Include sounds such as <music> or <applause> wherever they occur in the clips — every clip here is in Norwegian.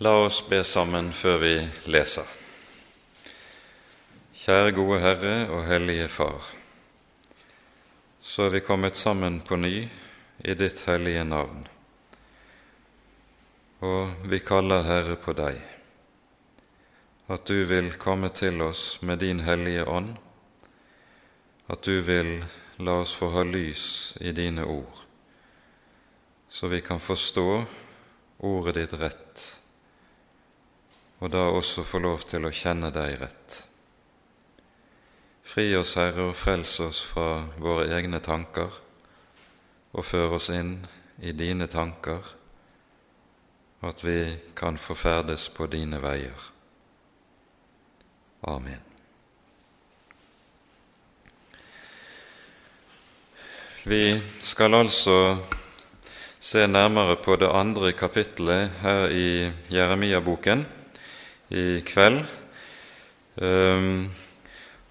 La oss be sammen før vi leser. Kjære gode Herre og Hellige Far. Så er vi kommet sammen på ny i ditt hellige navn. Og vi kaller, Herre, på deg, at du vil komme til oss med din hellige ånd, at du vil la oss få ha lys i dine ord, så vi kan forstå ordet ditt rett og da også få lov til å kjenne deg rett. Fri oss, Herre, og frels oss fra våre egne tanker, og før oss inn i dine tanker, at vi kan få ferdes på dine veier. Amen. Vi skal altså se nærmere på det andre kapittelet her i Jeremia-boken i kveld. Um,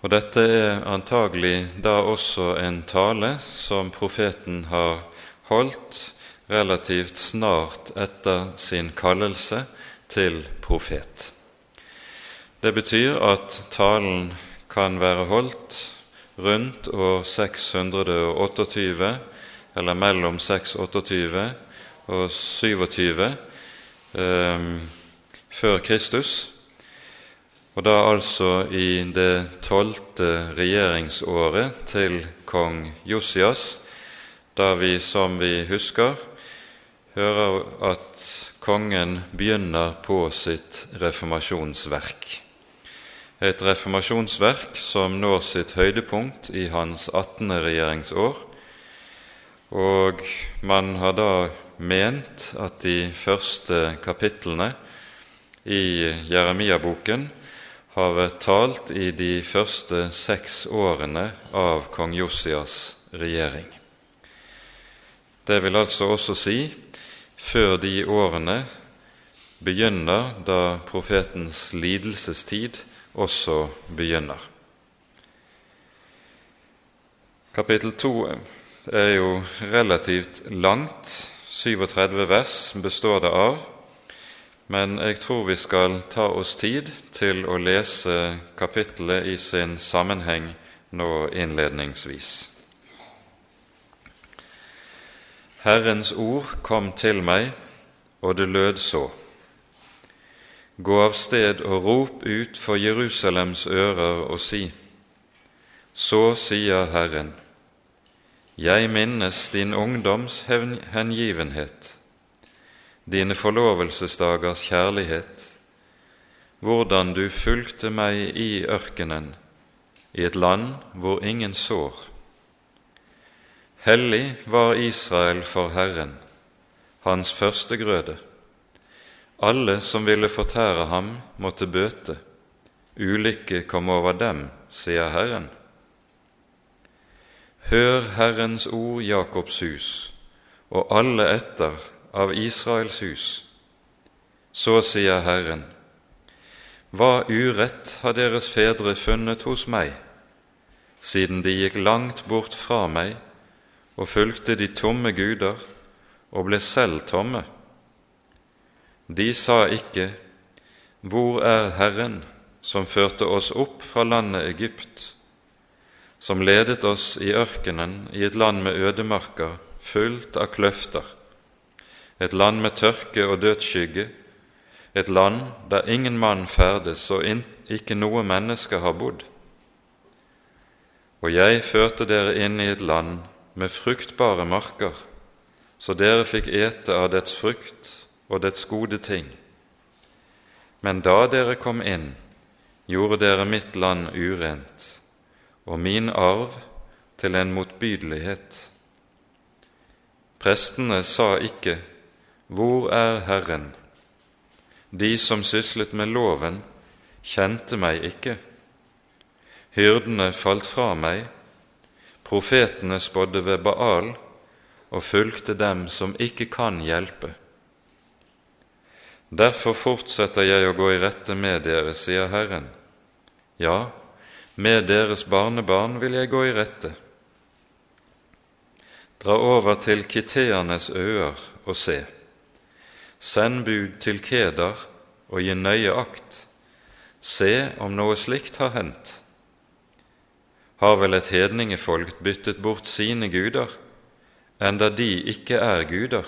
og dette er antagelig da også en tale som profeten har holdt relativt snart etter sin kallelse til profet. Det betyr at talen kan være holdt rundt år 628, eller mellom 628 og 27 eh, før Kristus, og da altså i det tolvte regjeringsåret til kong Josias, da vi, som vi husker, hører at kongen begynner på sitt reformasjonsverk. Et reformasjonsverk som når sitt høydepunkt i hans 18. regjeringsår, og man har da ment at de første kapitlene i Jeremia-boken har vært talt i de første seks årene av kong Josias regjering. Det vil altså også si før de årene begynner da profetens lidelsestid også begynner. Kapittel 2 er jo relativt langt, 37 vers består det av men jeg tror vi skal ta oss tid til å lese kapittelet i sin sammenheng nå innledningsvis. Herrens ord kom til meg, og det lød så. Gå av sted og rop ut for Jerusalems ører og si:" Så sier Herren, jeg minnes din ungdoms hengivenhet dine forlovelsesdagers kjærlighet, hvordan du fulgte meg i ørkenen, i et land hvor ingen sår. Hellig var Israel for Herren, hans første grøde. Alle som ville fortære ham, måtte bøte. Ulykke kom over dem, sier Herren. Hør Herrens ord, Jakobs hus, og alle etter av Israels hus. Så sier Herren, hva urett har deres fedre funnet hos meg, siden de gikk langt bort fra meg og fulgte de tomme guder og ble selv tomme? De sa ikke, Hvor er Herren, som førte oss opp fra landet Egypt, som ledet oss i ørkenen i et land med ødemarker, fullt av kløfter, et land med tørke og dødsskygge, et land der ingen mann ferdes og ikke noe menneske har bodd. Og jeg førte dere inn i et land med fruktbare marker, så dere fikk ete av dets frukt og dets gode ting. Men da dere kom inn, gjorde dere mitt land urent og min arv til en motbydelighet. Prestene sa ikke:" Hvor er Herren? De som syslet med loven, kjente meg ikke. Hyrdene falt fra meg, profetene spådde ved Baal og fulgte dem som ikke kan hjelpe. Derfor fortsetter jeg å gå i rette med dere, sier Herren. Ja, med deres barnebarn vil jeg gå i rette. Dra over til kiteernes øer og se. Send bud til Kedar og gi nøye akt, se om noe slikt har hendt. Har vel et hedningefolk byttet bort sine guder, enda de ikke er guder?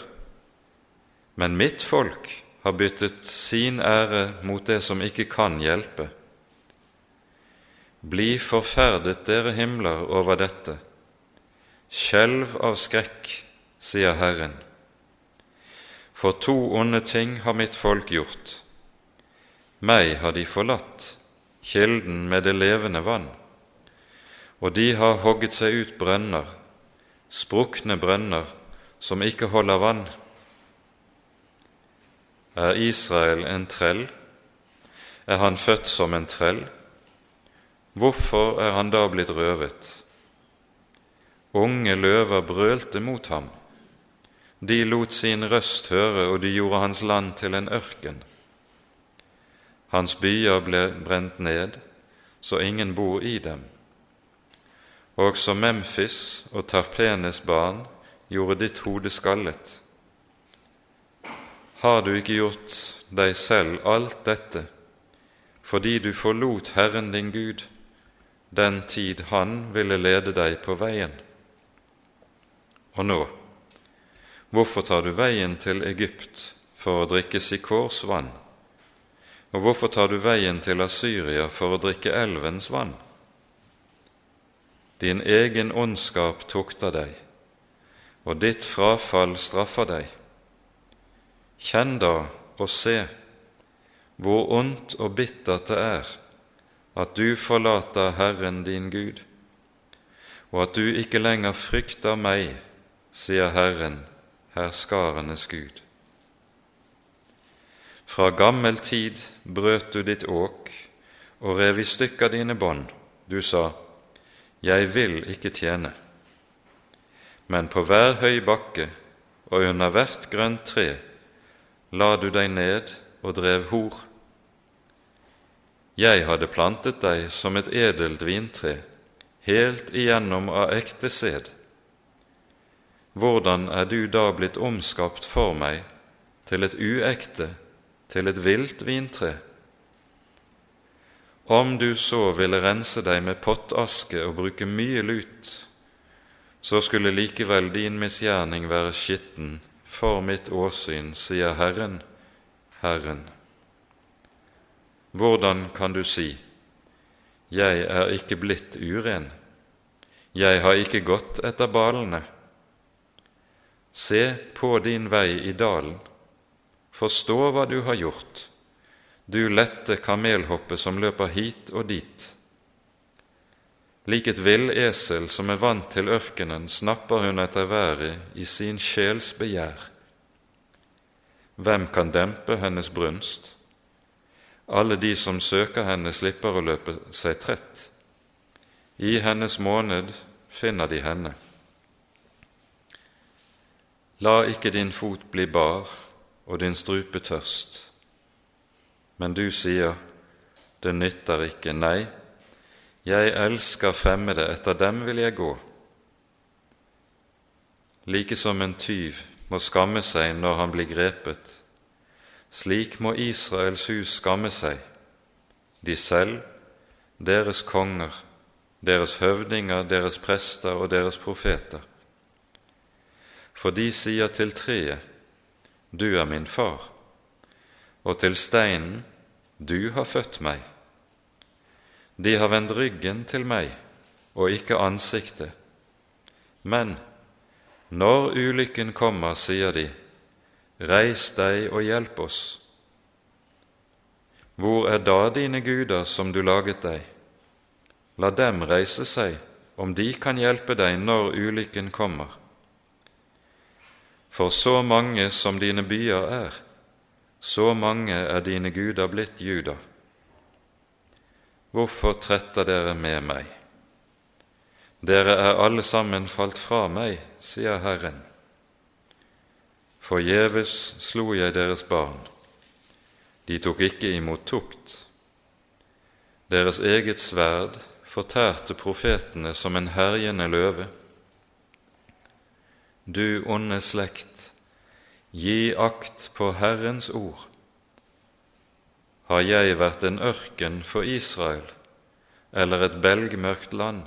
Men mitt folk har byttet sin ære mot det som ikke kan hjelpe. Bli forferdet, dere himler, over dette. Skjelv av skrekk, sier Herren. For to onde ting har mitt folk gjort. Meg har de forlatt, kilden med det levende vann, og de har hogget seg ut brønner, sprukne brønner som ikke holder vann. Er Israel en trell? Er han født som en trell? Hvorfor er han da blitt røvet? Unge løver brølte mot ham. De lot sin røst høre, og de gjorde hans land til en ørken. Hans byer ble brent ned, så ingen bor i dem. Også Memphis og Tarpenes barn gjorde ditt hode skallet. Har du ikke gjort deg selv alt dette fordi du forlot Herren din Gud den tid Han ville lede deg på veien? Og nå, hvorfor tar du veien til Egypt for å drikke Sikors vann? Og hvorfor tar du veien til Asyria for å drikke elvens vann? Din egen ondskap tukter deg, og ditt frafall straffer deg. Kjenn da og se hvor ondt og bittert det er at du forlater Herren din Gud, og at du ikke lenger frykter meg, sier Herren, herskarenes Gud. Fra gammel tid brøt du ditt åk og rev i stykker dine bånd. Du sa, Jeg vil ikke tjene. Men på hver høy bakke og under hvert grønt tre la du deg ned og drev hor. Jeg hadde plantet deg som et edelt vintre, helt igjennom av ekte sæd. Hvordan er du da blitt omskapt for meg til et uekte, til et vilt vintre? Om du så ville rense deg med pottaske og bruke mye lut, så skulle likevel din misgjerning være skitten for mitt åsyn, sier Herren, Herren. Hvordan kan du si, Jeg er ikke blitt uren, jeg har ikke gått etter balene? Se på din vei i dalen, forstå hva du har gjort, du lette kamelhoppe som løper hit og dit. Lik et villesel som er vant til ørkenen, snapper hun etter været i sin sjels begjær. Hvem kan dempe hennes brunst? Alle de som søker henne, slipper å løpe seg trett. I hennes måned finner de henne. La ikke din fot bli bar og din strupe tørst. Men du sier, det nytter ikke, nei, jeg elsker fremmede, etter dem vil jeg gå. Like som en tyv må skamme seg når han blir grepet, slik må Israels hus skamme seg, de selv, deres konger, deres høvdinger, deres prester og deres profeter. For de sier til treet, Du er min far, og til steinen, Du har født meg. De har vendt ryggen til meg og ikke ansiktet. Men når ulykken kommer, sier de, reis deg og hjelp oss. Hvor er da dine guder som du laget deg? La dem reise seg, om de kan hjelpe deg når ulykken kommer. For så mange som dine byer er, så mange er dine guder blitt Juda. Hvorfor tretter dere med meg? Dere er alle sammen falt fra meg, sier Herren. Forgjeves slo jeg deres barn, de tok ikke imot tukt. Deres eget sverd fortærte profetene som en herjende løve. Du onde slekt, gi akt på Herrens ord. har jeg vært en ørken for Israel eller et belgmørkt land?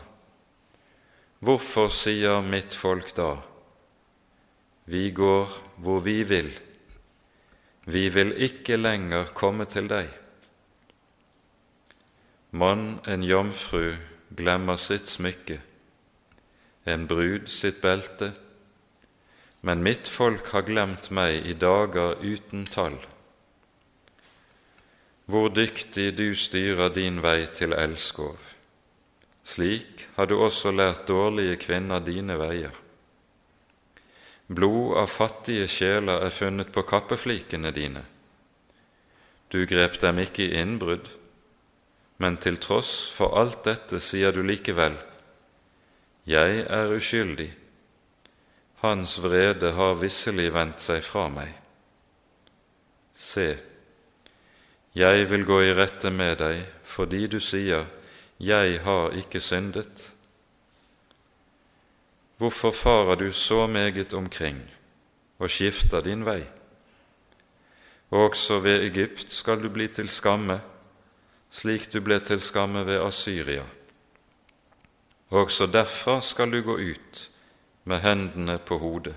Hvorfor sier mitt folk da, vi går hvor vi vil, vi vil ikke lenger komme til deg? Mann en jomfru glemmer sitt smykke, en brud sitt belte, men mitt folk har glemt meg i dager uten tall hvor dyktig du styrer din vei til elskov. Slik har du også lært dårlige kvinner dine veier. Blod av fattige sjeler er funnet på kappeflikene dine. Du grep dem ikke i innbrudd, men til tross for alt dette sier du likevel, Jeg er uskyldig, hans vrede har visselig vendt seg fra meg. Se, jeg vil gå i rette med deg fordi du sier, Jeg har ikke syndet. Hvorfor farer du så meget omkring og skifter din vei? Også ved Egypt skal du bli til skamme, slik du ble til skamme ved Asyria. Også derfra skal du gå ut med hendene på hodet.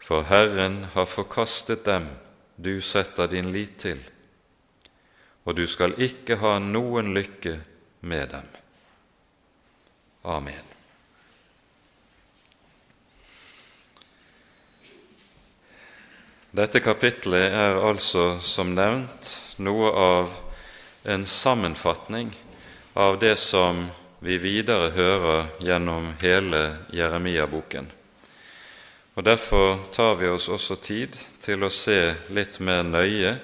For Herren har forkastet dem du setter din lit til og du skal ikke ha noen lykke med dem. Amen. Dette kapitlet er altså, som nevnt, noe av en sammenfatning av det som vi videre hører gjennom hele Jeremia-boken. Og Derfor tar vi oss også tid til å se litt mer nøye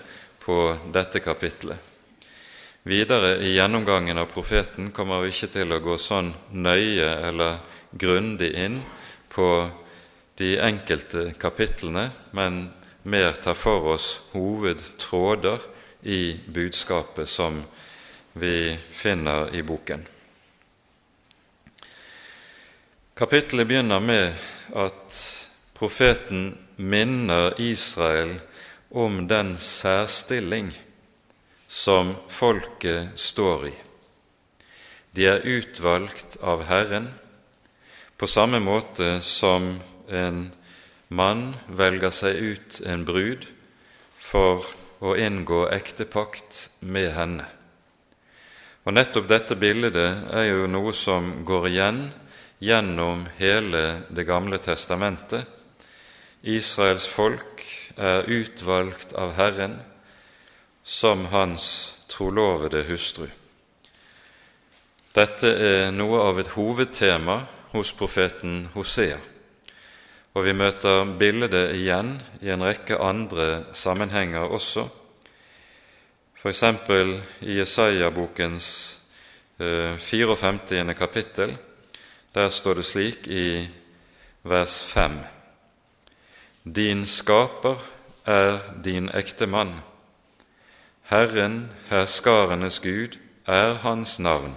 på dette kapitlet. Videre i gjennomgangen av profeten kommer vi ikke til å gå sånn nøye eller grundig inn på de enkelte kapitlene, men mer tar for oss hovedtråder i budskapet som vi finner i boken. Kapittelet begynner med at profeten minner Israel om den særstilling som folket står i. De er utvalgt av Herren på samme måte som en mann velger seg ut en brud for å inngå ektepakt med henne. Og Nettopp dette bildet er jo noe som går igjen gjennom hele Det gamle testamentet. Israels folk er utvalgt av Herren som hans trolovede hustru. Dette er noe av et hovedtema hos profeten Hosea, og vi møter bildet igjen i en rekke andre sammenhenger også, f.eks. i Jesaja-bokens 54. Eh, kapittel. Der står det slik i vers 5.: din skaper er din ektemann. Herren, herskarenes Gud, er hans navn,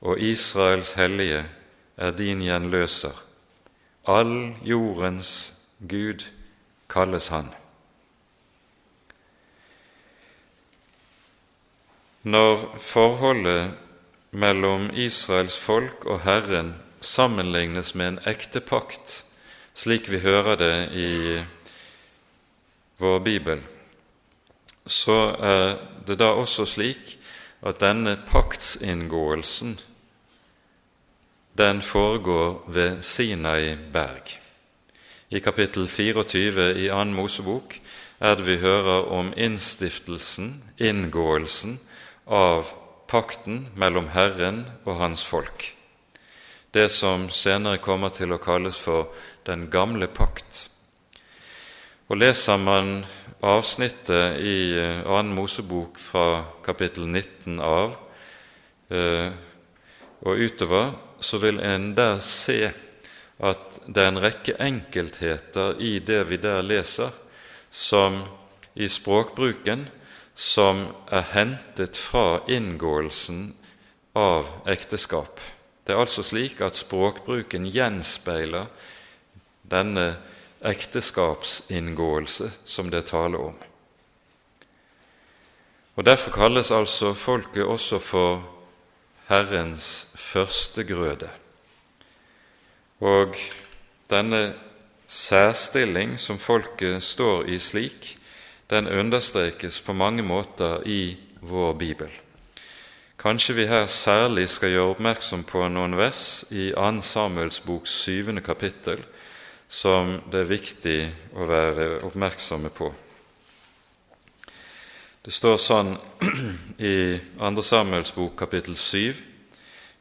og Israels hellige er din gjenløser. All jordens Gud kalles han. Når forholdet mellom Israels folk og Herren sammenlignes med en ekte pakt, slik vi hører det i vår bibel, så er det da også slik at denne paktsinngåelsen den foregår ved Sinai berg. I kapittel 24 i Annen Mosebok er det vi hører om innstiftelsen, inngåelsen, av pakten mellom Herren og hans folk. Det som senere kommer til å kalles for den gamle pakt. Og Leser man avsnittet i eh, annen Mosebok fra kapittel 19 av eh, og utover, så vil en der se at det er en rekke enkeltheter i det vi der leser, som i språkbruken som er hentet fra inngåelsen av ekteskap. Det er altså slik at språkbruken gjenspeiler denne ekteskapsinngåelse som det taler om. Og Derfor kalles altså folket også for Herrens førstegrøde. Og denne særstilling som folket står i slik, den understrekes på mange måter i vår bibel. Kanskje vi her særlig skal gjøre oppmerksom på noen vers i 2. Samuels boks syvende kapittel som det er viktig å være oppmerksomme på. Det står sånn <clears throat> i 2. Samuels bok kapittel 7,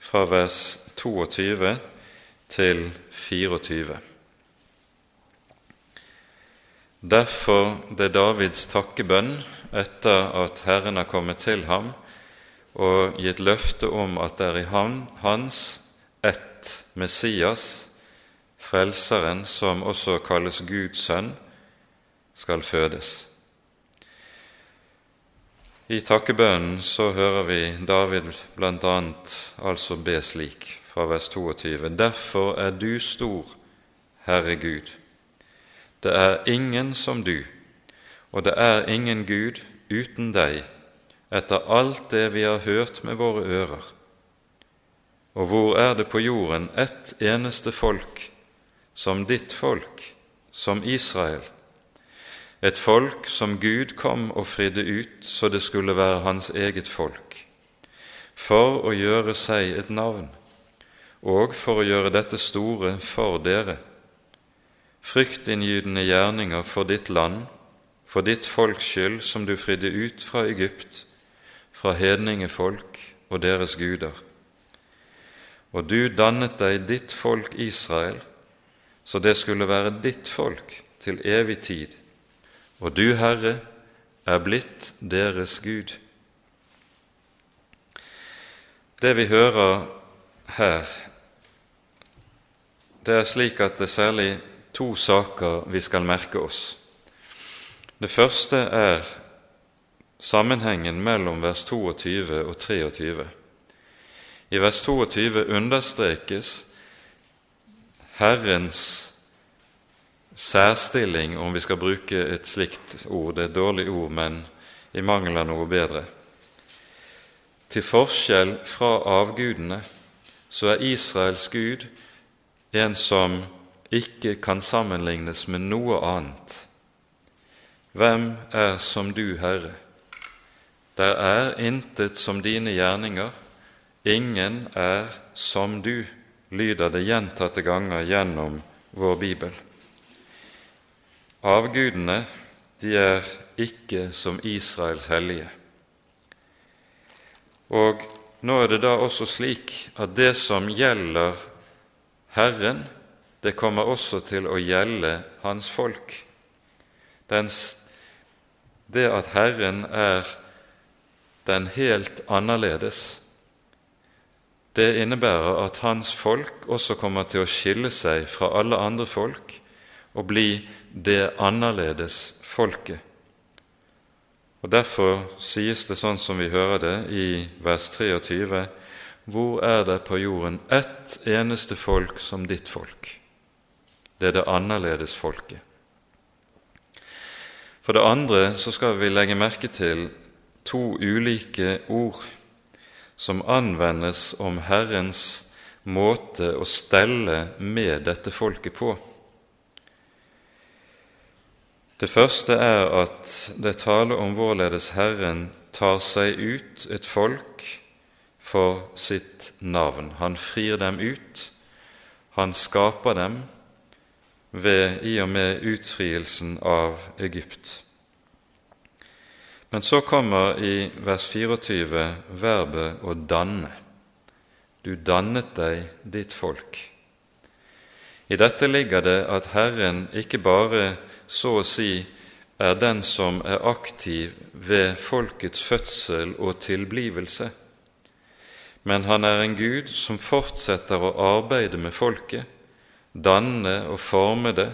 fra vers 22 til 24. Derfor det Davids takkebønn etter at Herren har kommet til ham og gitt løfte om at det er i ham, hans ett Messias, Frelseren, som også kalles Guds sønn, skal fødes. I takkebønnen så hører vi David bl.a. altså be slik, fra vers 22.: Derfor er du stor, Herre Gud. Det er ingen som du, og det er ingen Gud uten deg, etter alt det vi har hørt med våre ører. Og hvor er det på jorden ett eneste folk som ditt folk, som Israel, et folk som Gud kom og fridde ut så det skulle være hans eget folk, for å gjøre seg et navn, og for å gjøre dette store for dere, fryktinngytende gjerninger for ditt land, for ditt folks skyld som du fridde ut fra Egypt, fra hedningefolk og deres guder. Og du dannet deg ditt folk Israel, så det skulle være ditt folk til evig tid og du, Herre, er blitt deres Gud. Det vi hører her, det er slik at det særlig to saker vi skal merke oss. Det første er sammenhengen mellom vers 22 og 23. I vers 22 understrekes Herrens særstilling, om vi skal bruke et slikt ord. Det er et dårlig ord, men i mangel av noe bedre. Til forskjell fra avgudene så er Israels Gud en som ikke kan sammenlignes med noe annet. Hvem er som du, Herre? Der er intet som dine gjerninger, ingen er som du, lyder det gjentatte ganger gjennom vår bibel. Avgudene, de er ikke som Israels hellige. Og nå er det da også slik at det som gjelder Herren, det kommer også til å gjelde Hans folk. Det at Herren er den helt annerledes, det innebærer at Hans folk også kommer til å skille seg fra alle andre folk og bli det annerledes folket. Og Derfor sies det sånn som vi hører det i vers 23.: Hvor er det på jorden ett eneste folk som ditt folk? Det er det annerledes folket. For det andre så skal vi legge merke til to ulike ord som anvendes om Herrens måte å stelle med dette folket på. Det første er at det taler om hvorledes Herren tar seg ut et folk for sitt navn. Han frir dem ut, han skaper dem ved i og med utfrielsen av Egypt. Men så kommer i vers 24 verbet 'å danne'. Du dannet deg ditt folk. I dette ligger det at Herren ikke bare så å si er den som er aktiv ved folkets fødsel og tilblivelse, men han er en Gud som fortsetter å arbeide med folket, danne og forme det,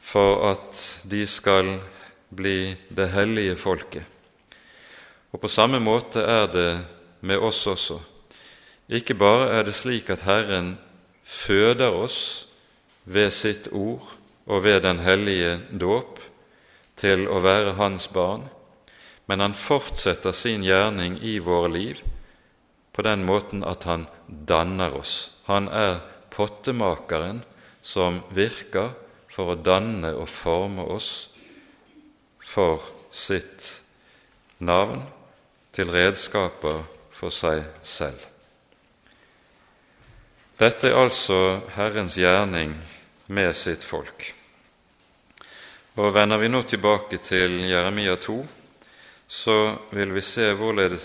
for at de skal bli det hellige folket. Og på samme måte er det med oss også. Ikke bare er det slik at Herren føder oss ved sitt ord og ved den hellige dåp til å være hans barn, men han fortsetter sin gjerning i våre liv på den måten at han danner oss. Han er pottemakeren som virker for å danne og forme oss for sitt navn, til redskaper for seg selv. Dette er altså Herrens gjerning med sitt folk. Og Vender vi nå tilbake til Jeremia 2, så vil vi se hvorledes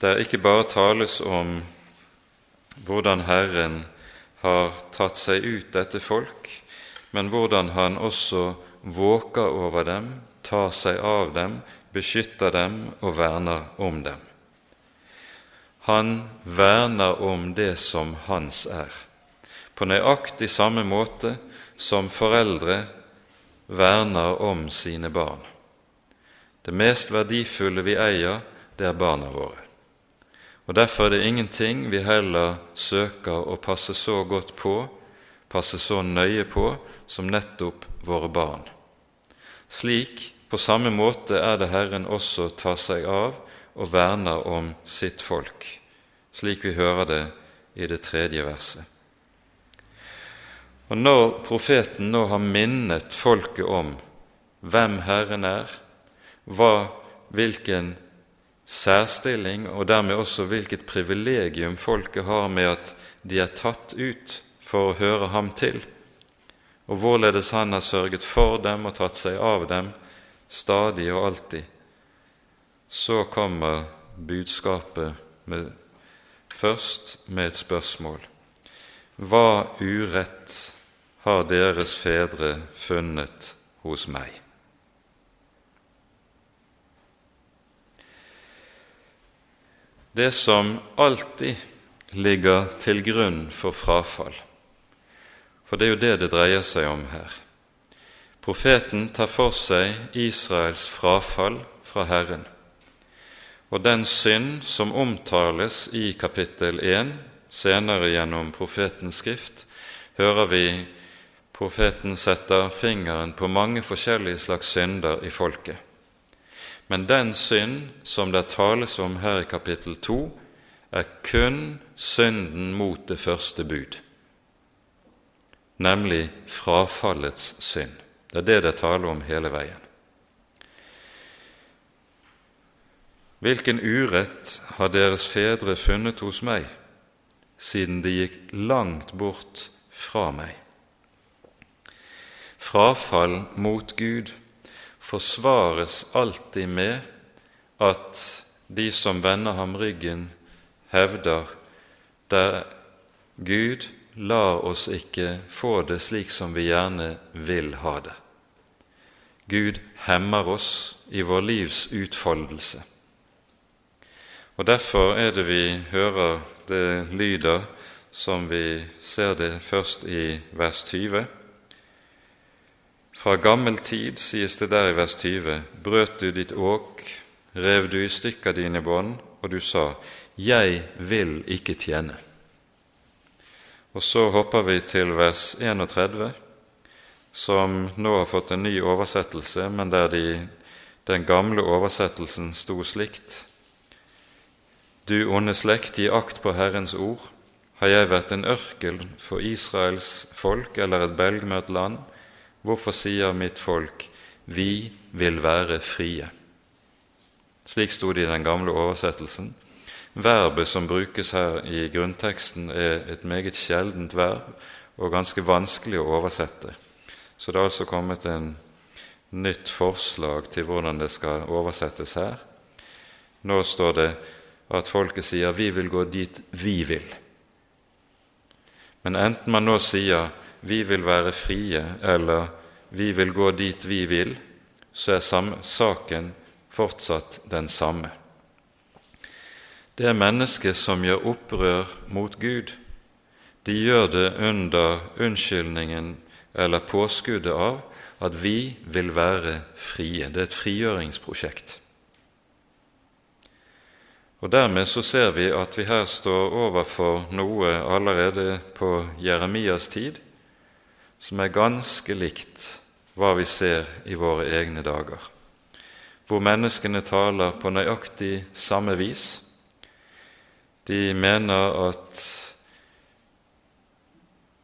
det ikke bare tales om hvordan Herren har tatt seg ut dette folk, men hvordan Han også våker over dem, tar seg av dem, beskytter dem og verner om dem. Han verner om det som hans er, på nøyaktig samme måte som foreldre verner om sine barn. Det mest verdifulle vi eier, det er barna våre. Og Derfor er det ingenting vi heller søker å passe så godt på, passe så nøye på, som nettopp våre barn. Slik, på samme måte, er det Herren også tar seg av og verner om sitt folk, slik vi hører det i det tredje verset. Og Når profeten nå har minnet folket om hvem Herren er, hva, hvilken særstilling og dermed også hvilket privilegium folket har med at de er tatt ut for å høre ham til, og hvorledes han har sørget for dem og tatt seg av dem stadig og alltid, så kommer budskapet med, først med et spørsmål. Hva urett har deres fedre funnet hos meg? Det som alltid ligger til grunn for frafall. For det er jo det det dreier seg om her. Profeten tar for seg Israels frafall fra Herren. Og den synd som omtales i kapittel 1, senere gjennom profetens skrift, hører vi profeten setter fingeren på mange forskjellige slags synder i folket. Men den synd som det tales om her i kapittel 2, er kun synden mot det første bud, nemlig frafallets synd. Det er det det taler om hele veien. Hvilken urett har deres fedre funnet hos meg, siden de gikk langt bort fra meg? Frafall mot Gud forsvares alltid med at de som vender ham ryggen, hevder der Gud lar oss ikke få det slik som vi gjerne vil ha det. Gud hemmer oss i vår livs utfoldelse. Og Derfor er det vi hører det lyder som vi ser det først i vers 20. Fra gammel tid, sies det der i vers 20, brøt du ditt åk, rev du i stykker dine bånd, og du sa, Jeg vil ikke tjene. Og så hopper vi til vers 31, som nå har fått en ny oversettelse, men der de, den gamle oversettelsen sto slikt. Du onde slekt, gi akt på Herrens ord. Har jeg vært en ørkel for Israels folk eller et belgmøtt land? Hvorfor sier mitt folk 'Vi vil være frie'? Slik sto det i den gamle oversettelsen. Verbet som brukes her i grunnteksten, er et meget sjeldent verb og ganske vanskelig å oversette. Så det er altså kommet en nytt forslag til hvordan det skal oversettes her. Nå står det at folket sier 'vi vil gå dit vi vil'. Men enten man nå sier 'vi vil være frie' eller 'vi vil gå dit vi vil', så er saken fortsatt den samme. Det er mennesker som gjør opprør mot Gud. De gjør det under unnskyldningen eller påskuddet av at vi vil være frie. Det er et frigjøringsprosjekt. Og Dermed så ser vi at vi her står overfor noe allerede på Jeremias tid som er ganske likt hva vi ser i våre egne dager, hvor menneskene taler på nøyaktig samme vis. De mener at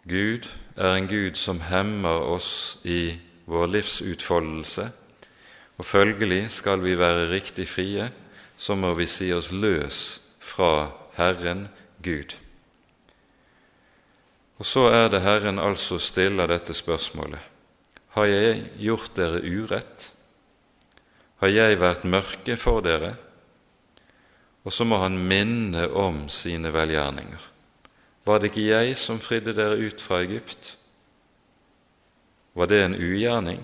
Gud er en Gud som hemmer oss i vår livsutfoldelse, og følgelig skal vi være riktig frie, så må vi si oss løs fra Herren Gud. Og så er det Herren altså stiller dette spørsmålet. Har jeg gjort dere urett? Har jeg vært mørke for dere? Og så må han minne om sine velgjerninger. Var det ikke jeg som fridde dere ut fra Egypt? Var det en ugjerning?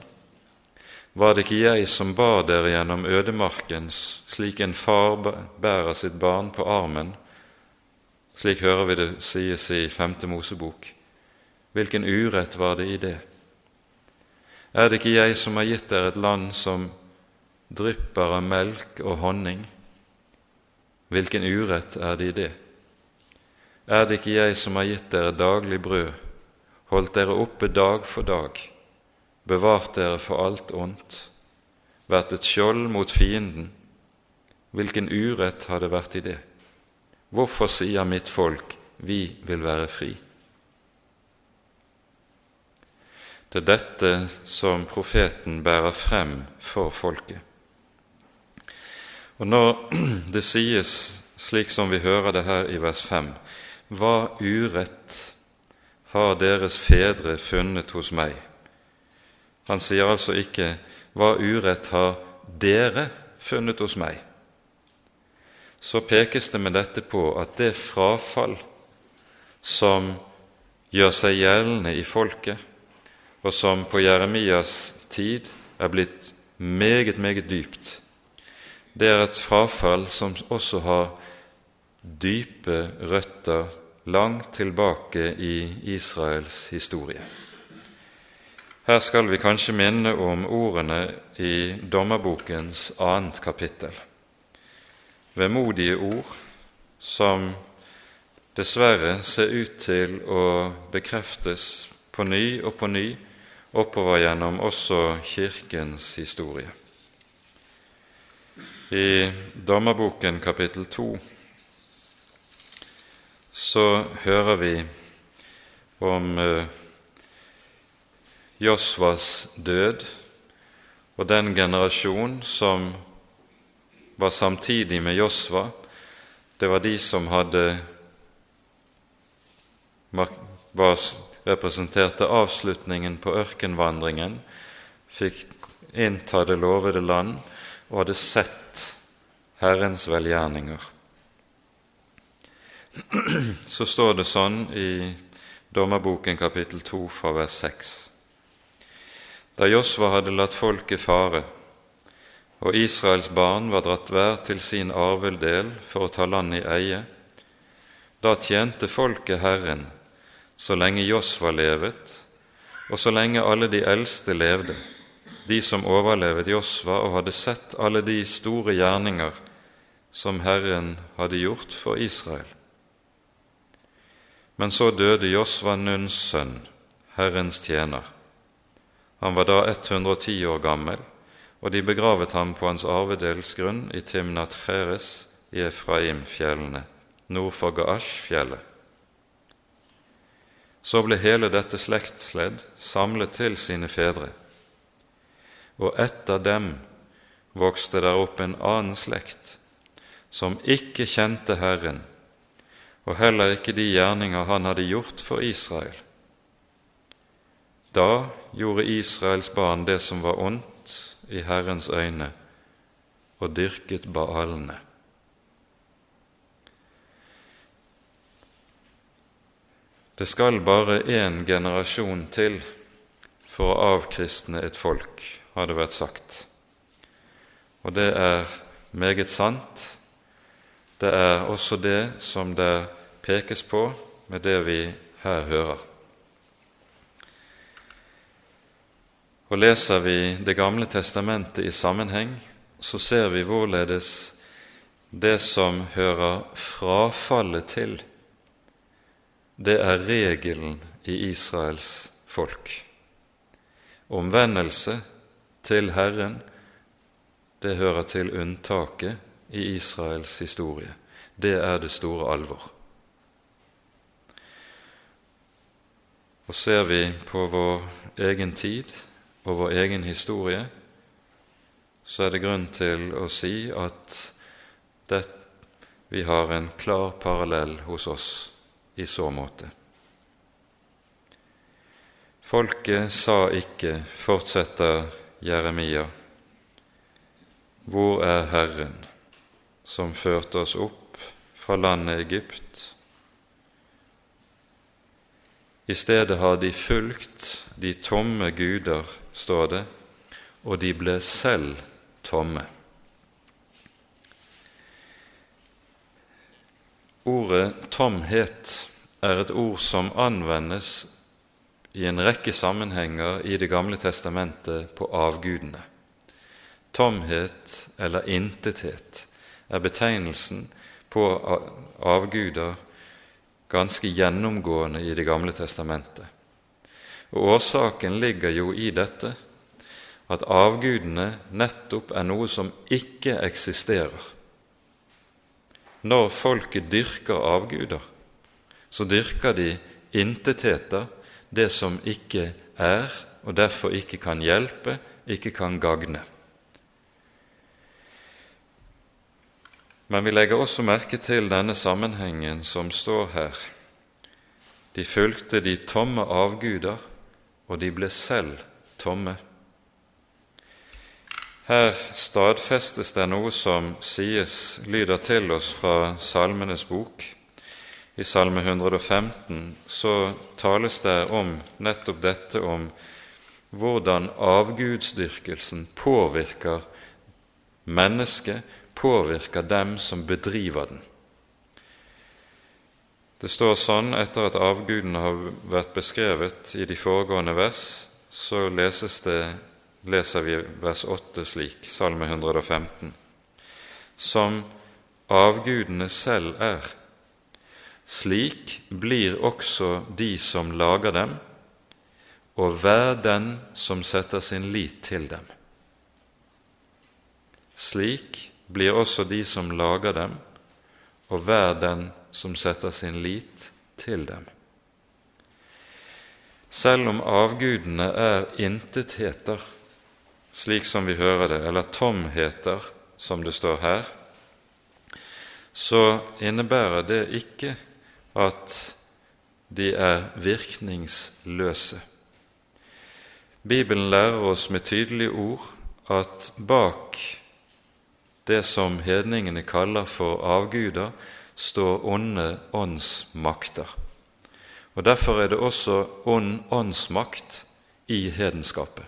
Var det ikke jeg som bar dere gjennom ødemarken slik en far bærer sitt barn på armen slik hører vi det sies i Femte Mosebok. Hvilken urett var det i det? Er det ikke jeg som har gitt dere et land som drypper av melk og honning? Hvilken urett er det i det? Er det ikke jeg som har gitt dere daglig brød, holdt dere oppe dag for dag, bevart dere for alt ondt, vært et skjold mot fienden? Hvilken urett har det vært i det? Hvorfor sier mitt folk, vi vil være fri? Det er dette som profeten bærer frem for folket. Og når <clears throat> det sies slik som vi hører det her i vers 5, hva urett har deres fedre funnet hos meg? Han sier altså ikke hva urett har dere funnet hos meg? Så pekes det med dette på at det frafall som gjør seg gjeldende i folket, og som på Jeremias tid er blitt meget, meget dypt, det er et frafall som også har dype røtter langt tilbake i Israels historie. Her skal vi kanskje minne om ordene i Dommerbokens annet kapittel vemodige ord som dessverre ser ut til å bekreftes på ny og på ny oppover gjennom også Kirkens historie. I Dommerboken kapittel 2 så hører vi om eh, Josvas død og den generasjon som var samtidig med Josva. Det var de som hadde var representerte avslutningen på ørkenvandringen, fikk innta det lovede land og hadde sett Herrens velgjerninger. <clears throat> Så står det sånn i Dommerboken kapittel 2 fra vers 6. Da Josva hadde latt folket fare, og Israels barn var dratt hver til sin arveldel for å ta landet i eie. Da tjente folket Herren så lenge Josva levet, og så lenge alle de eldste levde, de som overlevet Josva og hadde sett alle de store gjerninger som Herren hadde gjort for Israel. Men så døde Josva Nuns sønn, Herrens tjener. Han var da 110 år gammel og de begravet ham på hans arvedelsgrunn i Timnat Heres i Efraimfjellene, nord for Gaash-fjellet. Så ble hele dette slektsledd samlet til sine fedre, og etter dem vokste der opp en annen slekt, som ikke kjente Herren, og heller ikke de gjerninger han hadde gjort for Israel. Da gjorde Israels barn det som var ondt i Herrens øyne og dyrket baalene. Det skal bare én generasjon til for å avkristne et folk, har det vært sagt. Og det er meget sant. Det er også det som det pekes på med det vi her hører. Og leser vi Det gamle testamentet i sammenheng, så ser vi hvorledes det som hører frafallet til, det er regelen i Israels folk. omvendelse til Herren, det hører til unntaket i Israels historie. Det er det store alvor. Og ser vi på vår egen tid og vår egen historie, så er det grunn til å si at det, vi har en klar parallell hos oss i så måte. Folket sa ikke, fortsetter Jeremia, hvor er Herren som førte oss opp fra landet Egypt? I stedet har de fulgt de tomme guder, står det, og de ble selv tomme. Ordet tomhet er et ord som anvendes i en rekke sammenhenger i Det gamle testamentet på avgudene. Tomhet eller intethet er betegnelsen på avguder ganske gjennomgående i Det gamle testamentet. Og Årsaken ligger jo i dette at avgudene nettopp er noe som ikke eksisterer. Når folket dyrker avguder, så dyrker de intetheter, det som ikke er, og derfor ikke kan hjelpe, ikke kan gagne. Men vi legger også merke til denne sammenhengen som står her. De fulgte de tomme avguder, og de ble selv tomme. Her stadfestes det noe som sies, lyder til oss fra Salmenes bok. I Salme 115 så tales det om nettopp dette om hvordan avgudsdyrkelsen påvirker mennesket, påvirker dem som bedriver den. Det står sånn etter at avgudene har vært beskrevet i de foregående vers, så det leser vi vers 8 slik, Salme 115, som avgudene selv er. Slik blir også de som lager dem, og hver den som setter sin lit til dem. Slik blir også de som lager dem, og hver den som setter sin lit til dem. Selv om avgudene er intetheter, slik som vi hører det, eller tomheter, som det står her, så innebærer det ikke at de er virkningsløse. Bibelen lærer oss med tydelige ord at bak det som hedningene kaller for avguder, står onde åndsmakter. Og Derfor er det også ond åndsmakt i hedenskapet.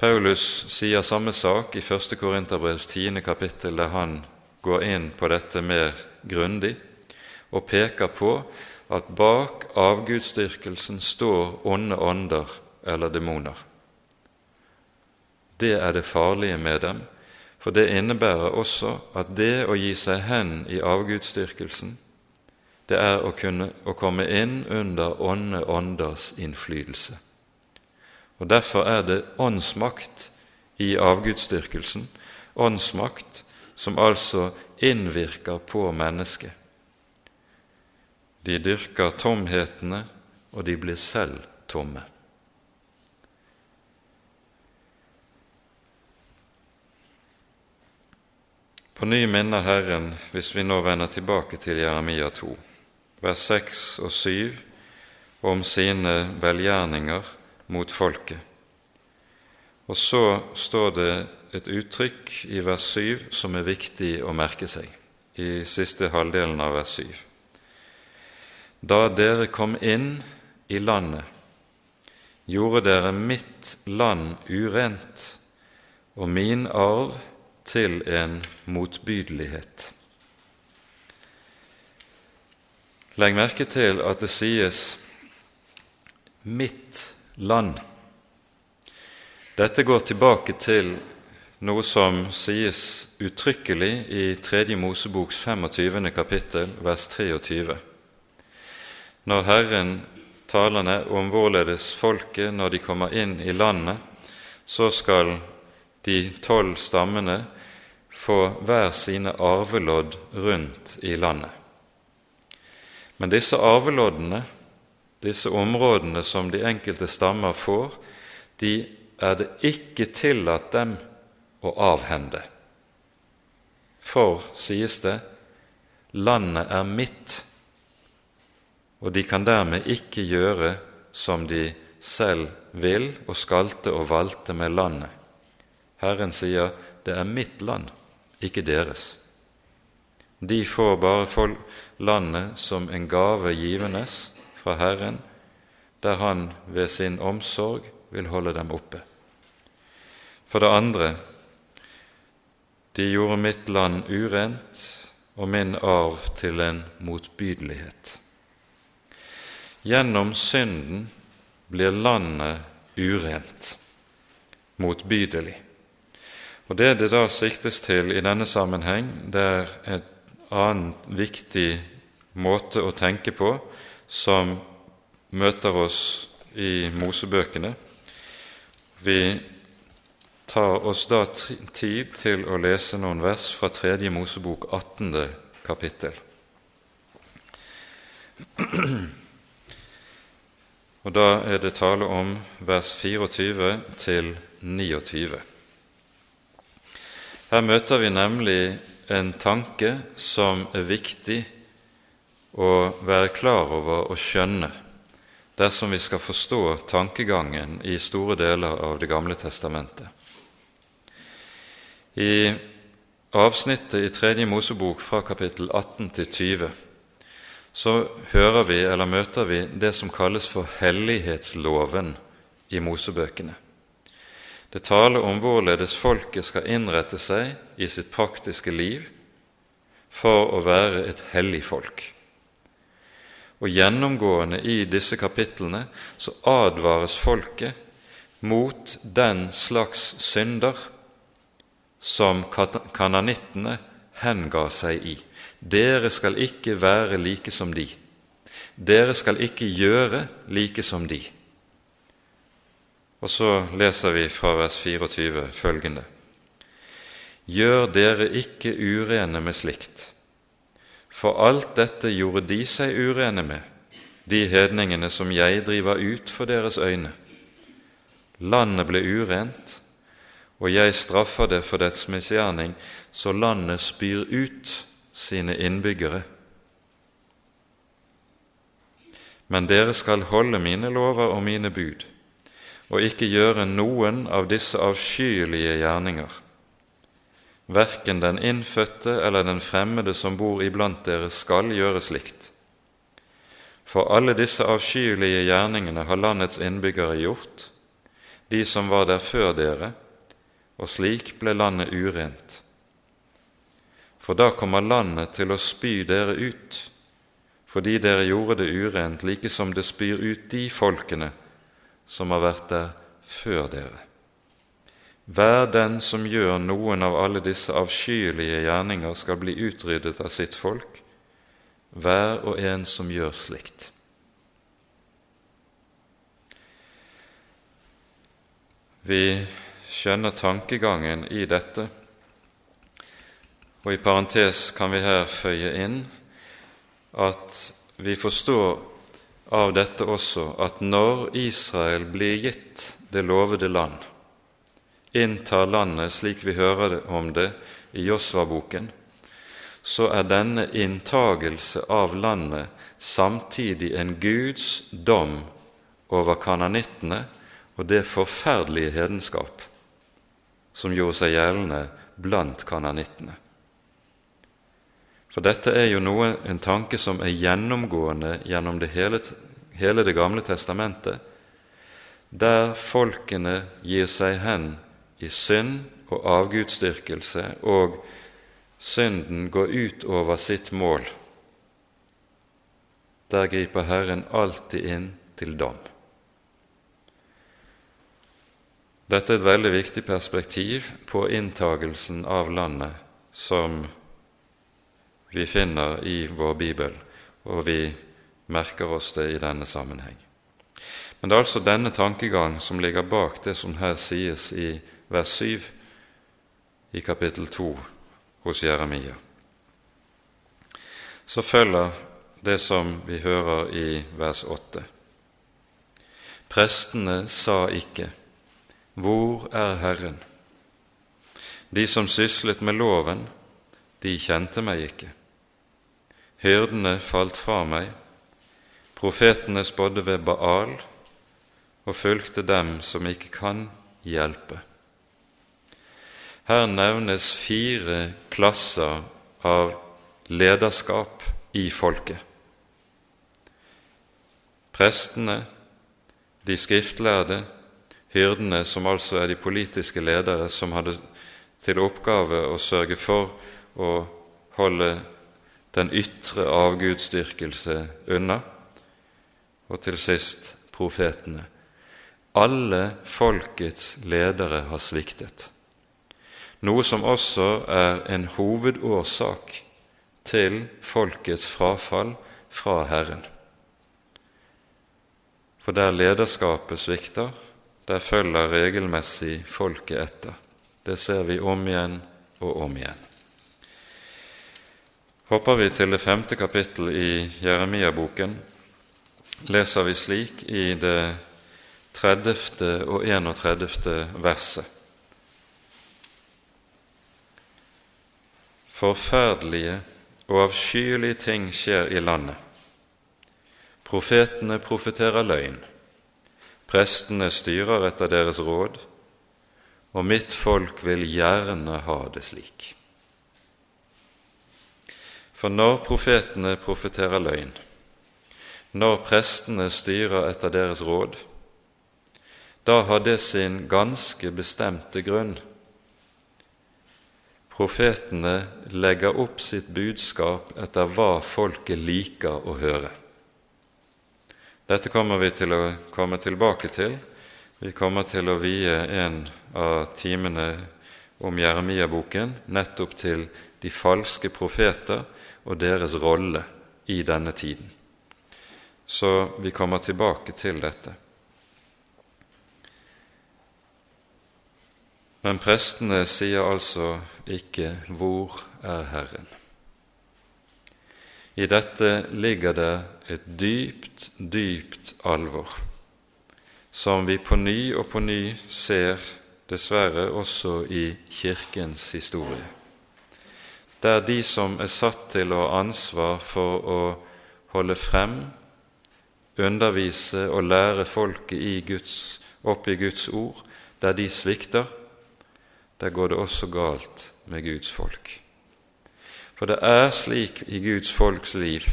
Paulus sier samme sak i 1. Korinterbrevs 10. kapittel, der han går inn på dette mer grundig og peker på at bak avgudsdyrkelsen står onde ånder eller demoner. Det er det farlige med dem, for det innebærer også at det å gi seg hen i avgudsdyrkelsen, det er å kunne å komme inn under ånde ånders innflytelse. Og Derfor er det åndsmakt i avgudsdyrkelsen, åndsmakt som altså innvirker på mennesket. De dyrker tomhetene, og de blir selv tomme. På ny minner Herren, hvis vi nå vender tilbake til Jeremia 2, vers 6 og 7, om sine velgjerninger mot folket. Og så står det et uttrykk i vers 7 som er viktig å merke seg, i siste halvdelen av vers 7. Da dere kom inn i landet, gjorde dere mitt land urent og min arv til en motbydelighet. Legg merke til at det sies 'mitt land. Dette går tilbake til noe som sies uttrykkelig i 3. Moseboks 25. kapittel, vers 23. Når Herren talene om hvorledes folket, når de kommer inn i landet, så skal de tolv stammene få hver sine arvelodd rundt i landet. Men disse arveloddene, disse områdene som de enkelte stammer får, de er det ikke tillatt dem å avhende. For, sies det, landet er mitt, og de kan dermed ikke gjøre som de selv vil og skalte og valte med landet. Herren sier, 'Det er mitt land, ikke deres'. De får bare landet som en gave givendes fra Herren, der Han ved sin omsorg vil holde dem oppe. For det andre, de gjorde mitt land urent og min arv til en motbydelighet. Gjennom synden blir landet urent, motbydelig. Og Det det da siktes til i denne sammenheng, det er et annet viktig måte å tenke på som møter oss i Mosebøkene. Vi tar oss da tid til å lese noen vers fra Tredje Mosebok 18. kapittel. Og Da er det tale om vers 24 til 29. Her møter vi nemlig en tanke som er viktig å være klar over og skjønne dersom vi skal forstå tankegangen i store deler av Det gamle testamentet. I avsnittet i Tredje Mosebok fra kapittel 18 til 20 så hører vi, eller møter vi, det som kalles for hellighetsloven i Mosebøkene. Det taler om hvorledes folket skal innrette seg i sitt praktiske liv for å være et hellig folk. Og Gjennomgående i disse kapitlene så advares folket mot den slags synder som kananittene henga seg i. Dere skal ikke være like som de. Dere skal ikke gjøre like som de. Og så leser vi fra vers 24 følgende.: Gjør dere ikke urene med slikt, for alt dette gjorde de seg urene med, de hedningene som jeg driver ut for deres øyne. Landet ble urent, og jeg straffer det for dets misgjerning, så landet spyr ut sine innbyggere. Men dere skal holde mine lover og mine bud, og ikke gjøre noen av disse avskyelige gjerninger. Verken den innfødte eller den fremmede som bor iblant dere, skal gjøre slikt. For alle disse avskyelige gjerningene har landets innbyggere gjort, de som var der før dere, og slik ble landet urent for da kommer landet til å spy dere ut, fordi dere gjorde det urent, like som det spyr ut de folkene som har vært der før dere. Hver den som gjør noen av alle disse avskyelige gjerninger, skal bli utryddet av sitt folk, hver og en som gjør slikt. Vi skjønner tankegangen i dette og i parentes kan vi her føye inn at vi forstår av dette også at når Israel blir gitt det lovede land, inntar landet slik vi hører om det i Josva-boken, så er denne inntagelse av landet samtidig en Guds dom over kananittene og det forferdelige hedenskap som gjorde seg gjeldende blant kananittene. For dette er jo noe, en tanke som er gjennomgående gjennom det hele, hele Det gamle testamentet, der folkene gir seg hen i synd og avgudsdyrkelse, og synden går ut over sitt mål. Der griper Herren alltid inn til dom. Dette er et veldig viktig perspektiv på inntagelsen av landet som vi finner i vår bibel, og vi merker oss det i denne sammenheng. Men det er altså denne tankegang som ligger bak det som her sies i vers 7 i kapittel 2 hos Jeremia. Så følger det som vi hører i vers 8. Prestene sa ikke, Hvor er Herren? De som syslet med loven, de kjente meg ikke. Hyrdene falt fra meg, profetene spådde ved Baal og fulgte dem som ikke kan hjelpe. Her nevnes fire klasser av lederskap i folket. Prestene, de skriftlærde, hyrdene, som altså er de politiske ledere som hadde til oppgave å sørge for å holde den ytre avgudsdyrkelse unna, og til sist profetene. Alle folkets ledere har sviktet, noe som også er en hovedårsak til folkets frafall fra Herren. For der lederskapet svikter, der følger regelmessig folket etter. Det ser vi om igjen og om igjen. Hopper vi til det femte kapittel i Jeremia-boken, leser vi slik i det 30. og 31. verset. Forferdelige og avskyelige ting skjer i landet. Profetene profeterer løgn, prestene styrer etter deres råd, og mitt folk vil gjerne ha det slik. For når profetene profeterer løgn, når prestene styrer etter deres råd, da har det sin ganske bestemte grunn. Profetene legger opp sitt budskap etter hva folket liker å høre. Dette kommer vi til å komme tilbake til. Vi kommer til å vie en av timene om Jeremia-boken nettopp til de falske profeter og deres rolle i denne tiden. Så vi kommer tilbake til dette. Men prestene sier altså ikke 'Hvor er Herren?' I dette ligger det et dypt, dypt alvor, som vi på ny og på ny ser dessverre også i Kirkens historie, der de som er satt til å ha ansvar for å holde frem, undervise og lære folket i Guds, opp i Guds ord, der de svikter, der går det også galt med Guds folk. For det er slik i Guds folks liv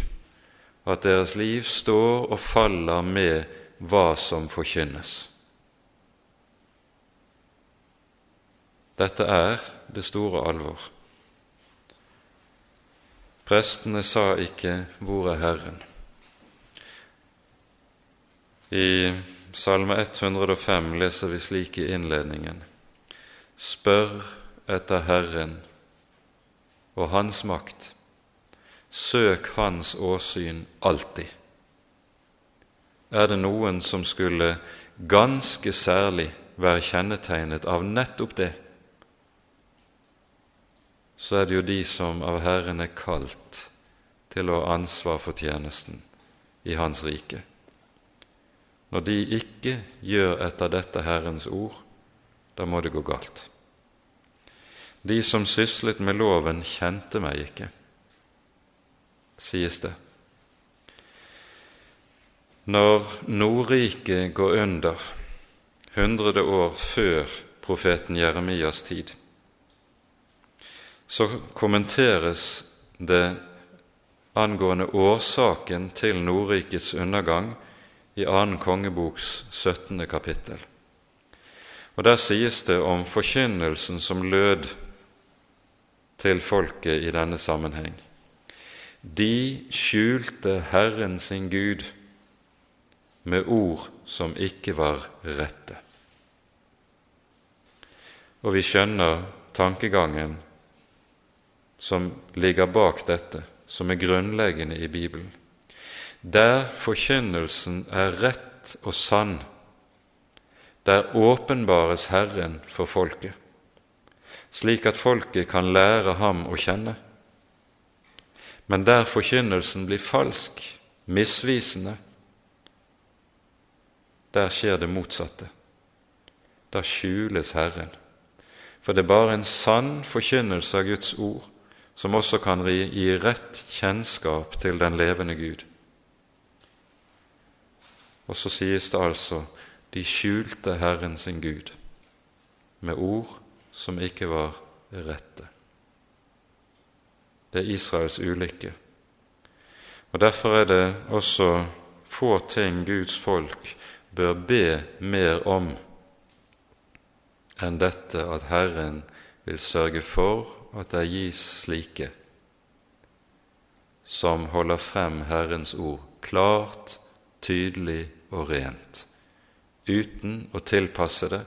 at deres liv står og faller med hva som forkynnes. Dette er det store alvor. Prestene sa ikke 'Hvor er Herren?' I Salme 105 leser vi slik i innledningen Spør etter Herren og Hans makt. Søk Hans åsyn alltid. Er det noen som skulle ganske særlig være kjennetegnet av nettopp det, så er det jo de som av Herren er kalt til å ha ansvar for tjenesten i Hans rike. Når de ikke gjør etter dette Herrens ord, da må det gå galt. De som syslet med loven, kjente meg ikke, sies det. Når Nordriket går under, hundrede år før profeten Jeremias tid, så kommenteres det angående årsaken til Nordrikets undergang i annen kongeboks 17. kapittel. Og Der sies det om forkynnelsen som lød til folket i denne sammenheng. De skjulte Herren sin Gud med ord som ikke var rette. Og vi skjønner tankegangen som ligger bak dette, som er grunnleggende i Bibelen. Der forkynnelsen er rett og sann. Der åpenbares Herren for folket, slik at folket kan lære ham å kjenne. Men der forkynnelsen blir falsk, misvisende, der skjer det motsatte. Da skjules Herren. For det er bare en sann forkynnelse av Guds ord som også kan gi rett kjennskap til den levende Gud. Og så sies det altså de skjulte Herren sin Gud med ord som ikke var rette. Det er Israels ulykke. Og Derfor er det også få ting Guds folk bør be mer om enn dette at Herren vil sørge for at det gis slike som holder frem Herrens ord klart, tydelig og rent, uten å tilpasse det,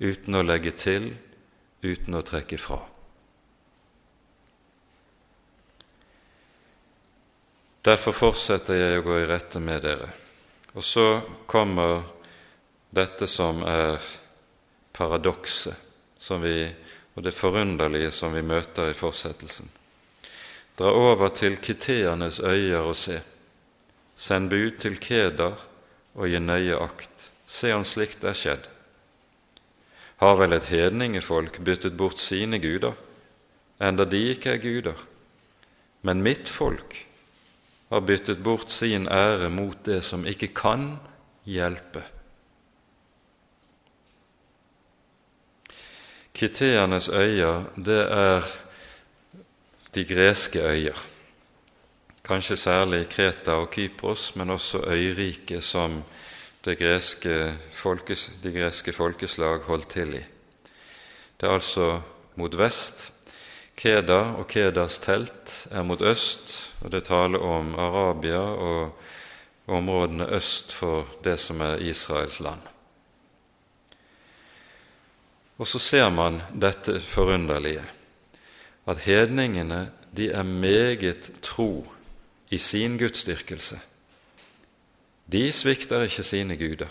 uten å legge til, uten å trekke fra. Derfor fortsetter jeg å gå i rette med dere. Og så kommer dette som er paradokset og det forunderlige som vi møter i fortsettelsen. Dra over til kiteernes øyer og se. Send bud til Kedar og gi nøye akt. Se om slikt er skjedd. Har vel et hedningefolk byttet bort sine guder, enda de ikke er guder? Men mitt folk har byttet bort sin ære mot det som ikke kan hjelpe. Kiteernes øyer, det er de greske øyer. Kanskje særlig Kreta og Kypros, men også øyriket som greske folkes, de greske folkeslag holdt til i. Det er altså mot vest. Keda og Kedas telt er mot øst, og det taler om Arabia og områdene øst for det som er Israels land. Og så ser man dette forunderlige, at hedningene de er meget tro i sin gudsdyrkelse. De svikter ikke sine guder.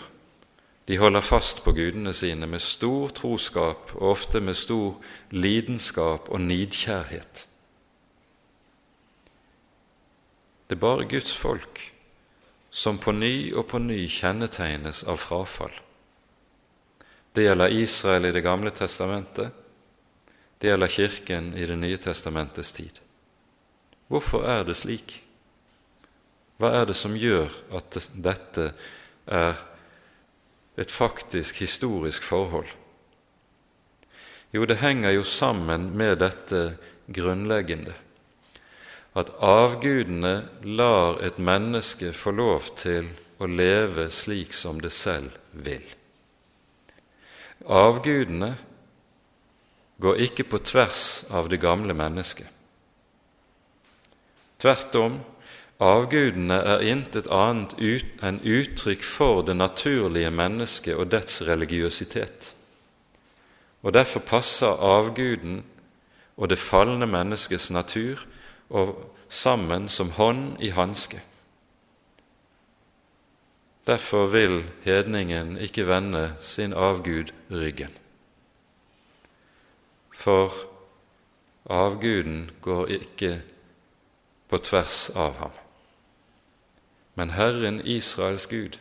De holder fast på gudene sine med stor troskap og ofte med stor lidenskap og nidkjærhet. Det er bare Guds folk som på ny og på ny kjennetegnes av frafall. Det gjelder Israel i Det gamle testamentet, det gjelder Kirken i Det nye testamentets tid. Hvorfor er det slik? Hva er det som gjør at dette er et faktisk historisk forhold? Jo, det henger jo sammen med dette grunnleggende at avgudene lar et menneske få lov til å leve slik som det selv vil. Avgudene går ikke på tvers av det gamle mennesket. Tvert om, avgudene er intet annet ut enn uttrykk for det naturlige mennesket og dets religiøsitet. Og Derfor passer avguden og det falne menneskets natur sammen som hånd i hanske. Derfor vil hedningen ikke vende sin avgud ryggen. For avguden går ikke på tvers av ham. Men Herren Israels Gud,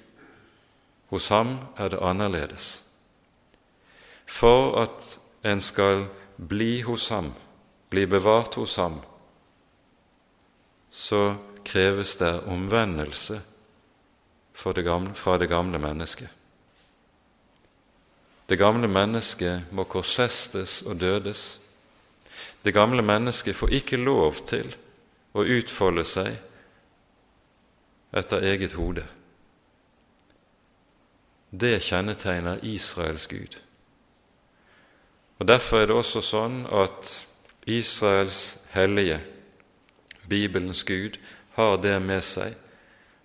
hos ham er det annerledes. For at en skal bli hos ham, bli bevart hos ham, så kreves det omvendelse det gamle, fra det gamle mennesket. Det gamle mennesket må korsfestes og dødes. Det gamle mennesket får ikke lov til å utfolde seg etter eget hode. Det kjennetegner Israels Gud. Og Derfor er det også sånn at Israels hellige, Bibelens Gud, har det med seg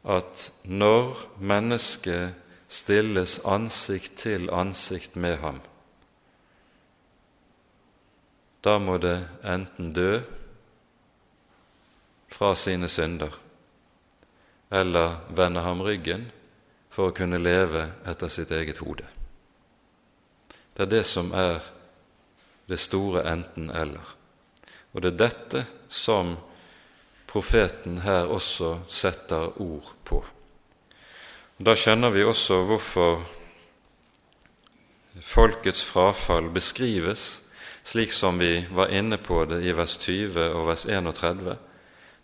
at når mennesket stilles ansikt til ansikt med ham, da må det enten dø fra sine synder eller vende ham ryggen for å kunne leve etter sitt eget hode. Det er det som er det store enten-eller. Og det er dette som profeten her også setter ord på. Da skjønner vi også hvorfor folkets frafall beskrives slik som vi var inne på det i vers 20 og vers 31.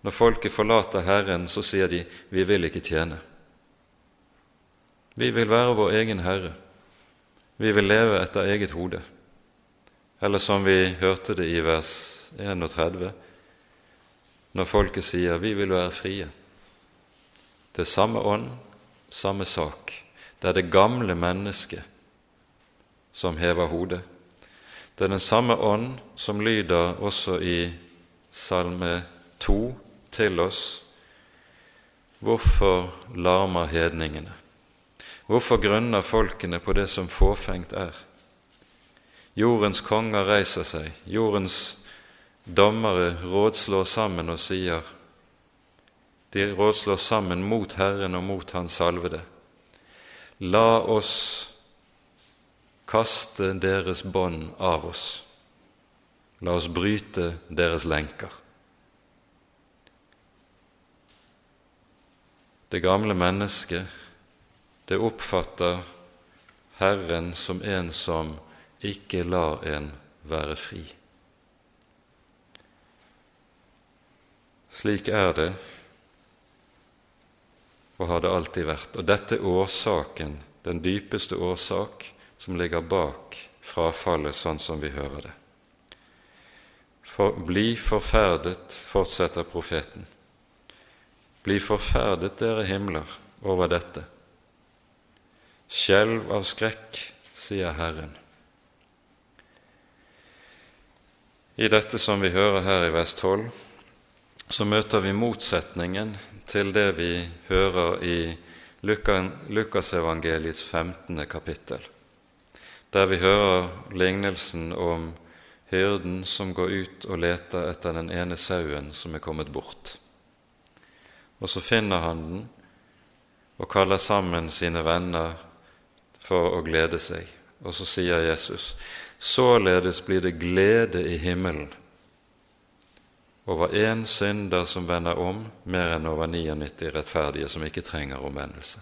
Når folket forlater Herren, så sier de 'vi vil ikke tjene'. Vi vil være vår egen herre. Vi vil leve etter eget hode. Eller som vi hørte det i vers 31, når folket sier 'vi vil være frie'. Det er samme ånd, samme sak. Det er det gamle mennesket som hever hodet. Det er den samme ånd som lyder også i Salme 2 til oss. Hvorfor larmer hedningene? Hvorfor grunner folkene på det som fåfengt er? Jordens konger reiser seg, jordens dommere rådslår sammen og sier De rådslår sammen mot Herren og mot Hans salvede. La oss kaste deres bånd av oss. La oss bryte deres lenker. Det gamle mennesket, det oppfatter Herren som en som ikke lar en være fri. Slik er det og har det alltid vært. Og dette er årsaken, den dypeste årsak, som ligger bak frafallet sånn som vi hører det. For, bli forferdet, fortsetter profeten. Bli forferdet, dere himler, over dette. Skjelv av skrekk, sier Herren. I dette som vi hører her i 12, så møter vi motsetningen til det vi hører i Lukasevangeliets 15. kapittel der vi hører lignelsen om hyrden som går ut og leter etter den ene sauen som er kommet bort. Og så finner han den og kaller sammen sine venner for å glede seg. Og så sier Jesus, således blir det glede i himmelen over én synder som vender om, mer enn over 99 rettferdige som ikke trenger omvendelse.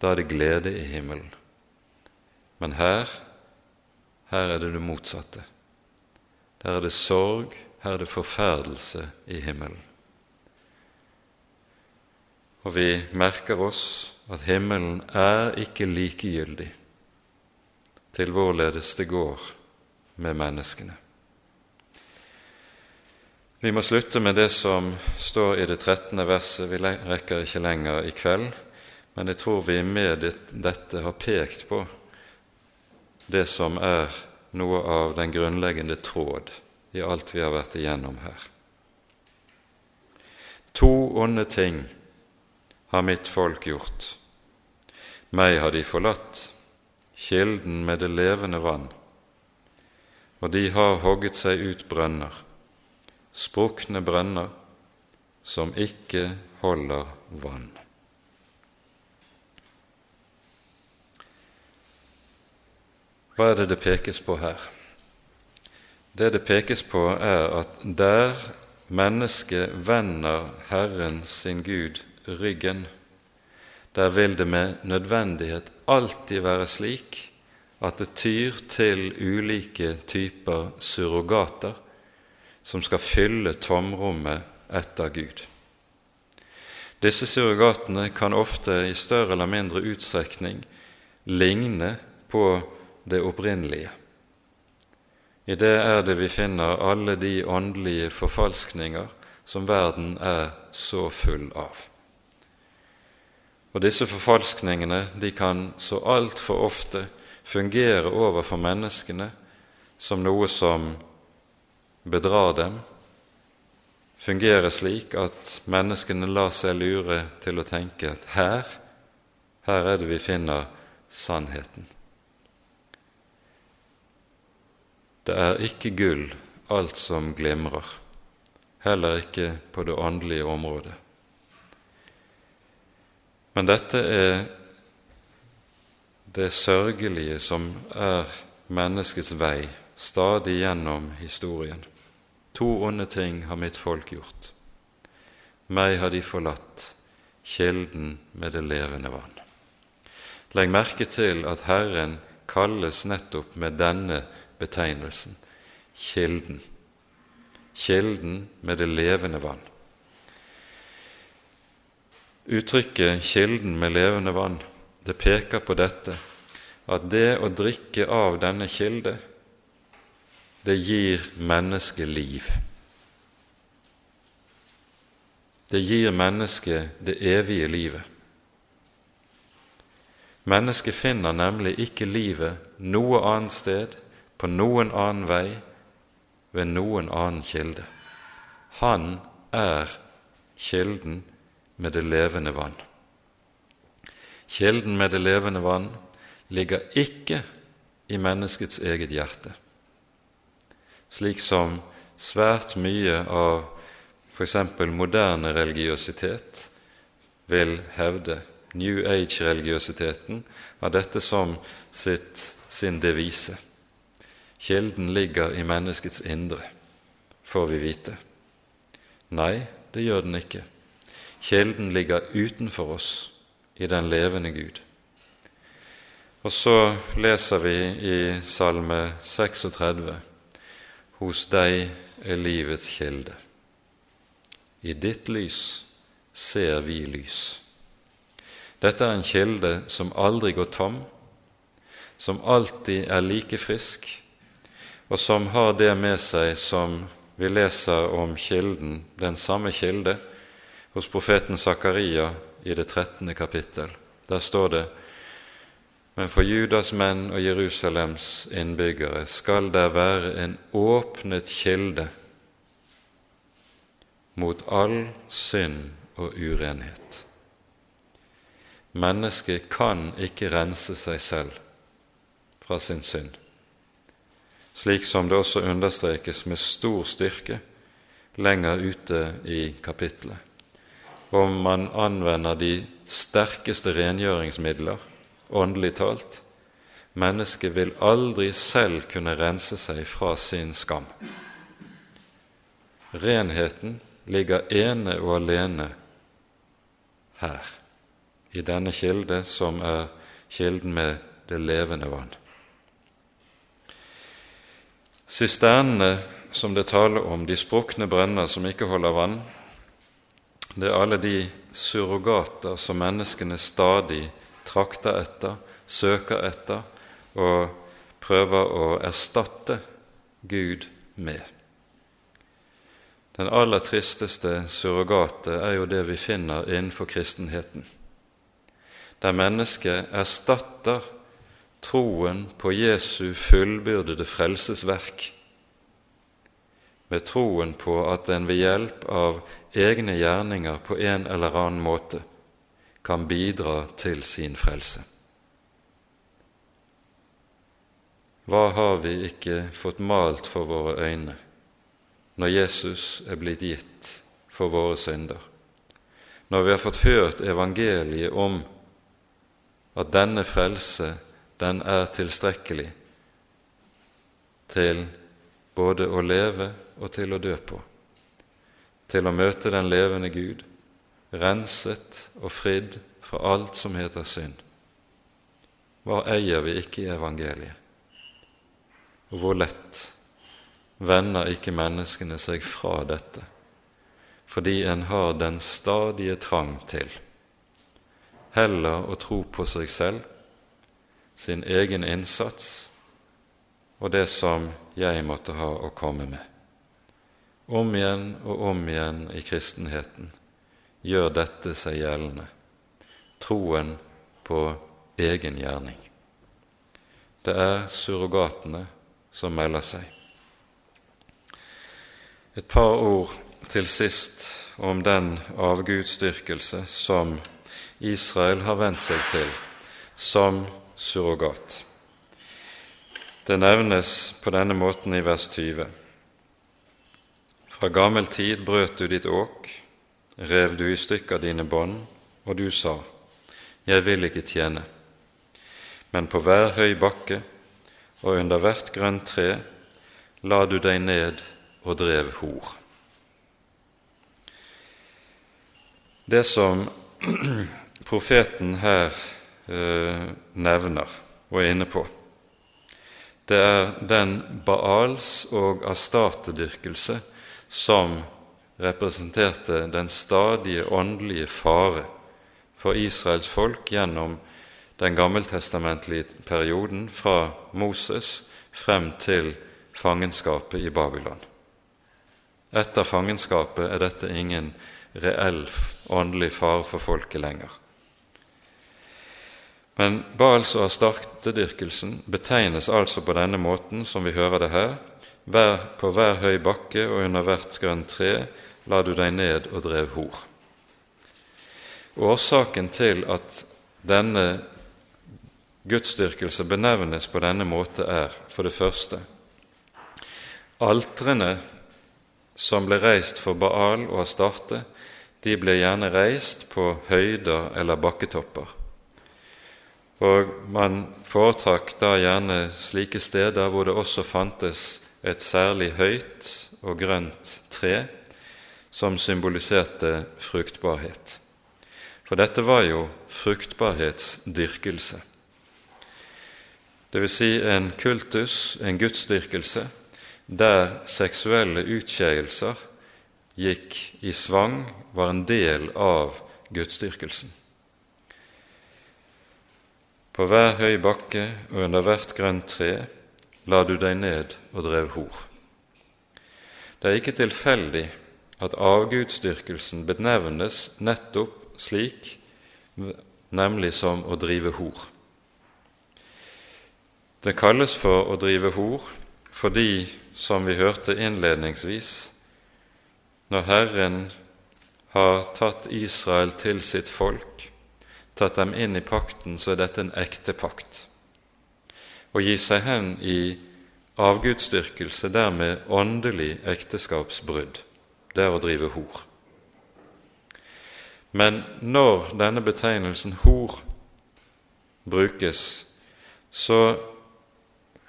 Da er det glede i himmelen. Men her, her er det det motsatte. Der er det sorg, her er det forferdelse i himmelen. Og vi merker oss at himmelen er ikke likegyldig til hvorledes det går med menneskene. Vi må slutte med det som står i det 13. verset. Vi rekker ikke lenger i kveld, men jeg tror vi med dette har pekt på det som er noe av den grunnleggende tråd i alt vi har vært igjennom her. To onde ting har mitt folk gjort. Meg har de forlatt, kilden med det levende vann, og de har hogget seg ut brønner, sprukne brønner som ikke holder vann. Hva er det det pekes på her? Det det pekes på, er at der mennesket vender Herren sin Gud ryggen, der vil det med nødvendighet alltid være slik at det tyr til ulike typer surrogater som skal fylle tomrommet etter Gud. Disse surrogatene kan ofte i større eller mindre utstrekning ligne på det opprinnelige. I det er det vi finner alle de åndelige forfalskninger som verden er så full av. Og disse forfalskningene de kan så altfor ofte fungere overfor menneskene som noe som bedrar dem, fungerer slik at menneskene lar seg lure til å tenke at her, her er det vi finner sannheten. Det er ikke gull alt som glimrer, heller ikke på det åndelige området. Men dette er det sørgelige som er menneskets vei stadig gjennom historien. To onde ting har mitt folk gjort. Meg har de forlatt, kilden med det levende vann. Legg merke til at Herren kalles nettopp med denne betegnelsen kilden. Kilden med det levende vann. Uttrykket 'kilden med levende vann' det peker på dette at det å drikke av denne kilde, det gir mennesket liv. Det gir mennesket det evige livet. Mennesket finner nemlig ikke livet noe annet sted, på noen annen vei, ved noen annen kilde. Han er kilden med det levende vann. Kilden med det levende vann ligger ikke i menneskets eget hjerte, slik som svært mye av f.eks. moderne religiøsitet vil hevde New Age-religiøsiteten har dette som sitt, sin devise. Kilden ligger i menneskets indre, får vi vite. Nei, det gjør den ikke. Kilden ligger utenfor oss, i den levende Gud. Og så leser vi i Salme 36.: Hos deg er livets kilde. I ditt lys ser vi lys. Dette er en kilde som aldri går tom, som alltid er like frisk, og som har det med seg som vi leser om kilden, den samme kilde, hos profeten Zakaria i det 13. kapittel. Der står det men for Judas menn og Jerusalems innbyggere skal der være en åpnet kilde mot all synd og urenhet. Mennesket kan ikke rense seg selv fra sin synd, slik som det også understrekes med stor styrke lenger ute i kapitlet, Om man anvender de sterkeste rengjøringsmidler, åndelig talt, mennesket vil aldri selv kunne rense seg fra sin skam. Renheten ligger ene og alene her i denne kilde, som er kilden med det levende vann. Sisternene som det taler om, de sprukne brønner som ikke holder vann, det er alle de surrogater som menneskene stadig trakter etter, søker etter og prøver å erstatte Gud med. Den aller tristeste surrogatet er jo det vi finner innenfor kristenheten der mennesket erstatter troen på Jesu fullbyrdede frelsesverk med troen på at en ved hjelp av egne gjerninger på en eller annen måte kan bidra til sin frelse. Hva har vi ikke fått malt for våre øyne når Jesus er blitt gitt for våre synder? Når vi har fått hørt evangeliet om at denne frelse, den er tilstrekkelig til både å leve og til å dø på, til å møte den levende Gud, renset og fridd fra alt som heter synd. Hva eier vi ikke i evangeliet? Og hvor lett vender ikke menneskene seg fra dette, fordi en har den stadige trang til heller å tro på seg selv, sin egen innsats og det som jeg måtte ha å komme med. Om igjen og om igjen i kristenheten gjør dette seg gjeldende, troen på egen gjerning. Det er surrogatene som melder seg. Et par ord til sist om den avgudsdyrkelse som Israel har vent seg til som surrogat. Det nevnes på denne måten i vers 20. Fra gammel tid brøt du ditt åk, rev du i stykker dine bånd, og du sa:" jeg vil ikke tjene, men på hver høy bakke og under hvert grønt tre la du deg ned og drev hor. Det som <clears throat> profeten her eh, nevner og er inne på, det er den Baals- og Astarte-dyrkelse som representerte den stadige åndelige fare for Israels folk gjennom den gammeltestamentlige perioden fra Moses frem til fangenskapet i Babylon. Etter fangenskapet er dette ingen reell åndelig fare for folket lenger. Men Baals- og Astarte-dyrkelsen betegnes altså på denne måten som vi hører det her. På hver høy bakke og under hvert grønt tre la du deg ned og drev hor. Årsaken til at denne gudsdyrkelse benevnes på denne måte, er for det første altrene som ble reist for Baal og Astarte, de ble gjerne reist på høyder eller bakketopper. Og man foretrakk da gjerne slike steder hvor det også fantes et særlig høyt og grønt tre som symboliserte fruktbarhet. For dette var jo fruktbarhetsdyrkelse. Det vil si en kultus, en gudsdyrkelse, der seksuelle utskeielser gikk i svang, var en del av gudsdyrkelsen. På hver høy bakke og under hvert grønt tre la du deg ned og drev hor. Det er ikke tilfeldig at avgudsdyrkelsen benevnes nettopp slik, nemlig som å drive hor. Det kalles for å drive hor fordi, som vi hørte innledningsvis, når Herren har tatt Israel til sitt folk, tatt dem inn i pakten, så er dette en ekte pakt. Å gi seg hen i avgudsdyrkelse, dermed åndelig ekteskapsbrudd, det er å drive hor. Men når denne betegnelsen hor brukes, så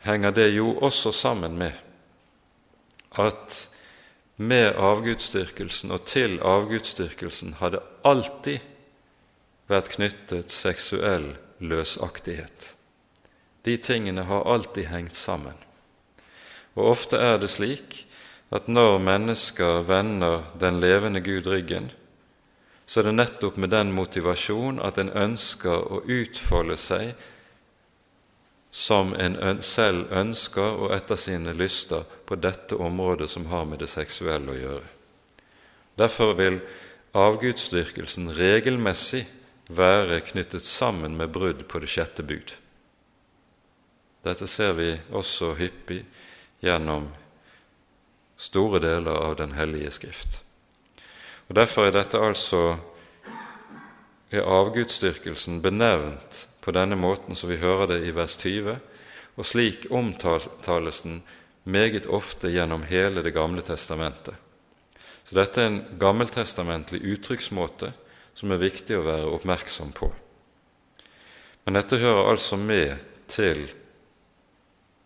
henger det jo også sammen med at med avgudsdyrkelsen og til avgudsdyrkelsen hadde alltid vært knyttet seksuell løsaktighet. De tingene har alltid hengt sammen. Og ofte er det slik at når mennesker vender den levende Gud ryggen, så er det nettopp med den motivasjon at en ønsker å utfolde seg som en selv ønsker og etter sine lyster på dette området som har med det seksuelle å gjøre. Derfor vil avgudsdyrkelsen regelmessig være knyttet sammen med brudd på det sjette bud. Dette ser vi også hyppig gjennom store deler av Den hellige Skrift. Og Derfor er dette altså er avgudsdyrkelsen benevnt på denne måten som vi hører det i vers 20, og slik omtales den meget ofte gjennom hele Det gamle testamentet. Så dette er en gammeltestamentlig uttrykksmåte som er viktig å være oppmerksom på. Men dette hører altså med til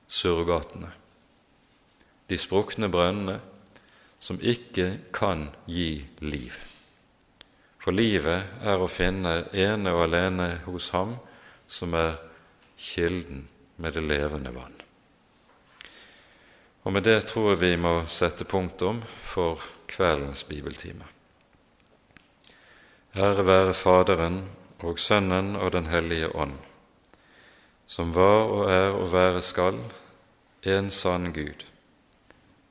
surrogatene, de sprukne brønnene som ikke kan gi liv. For livet er å finne ene og alene hos Ham som er kilden med det levende vann. Og med det tror jeg vi må sette punktum for kveldens bibeltime. Ære være Faderen og Sønnen og Den hellige ånd, som var og er og være skal, en sann Gud,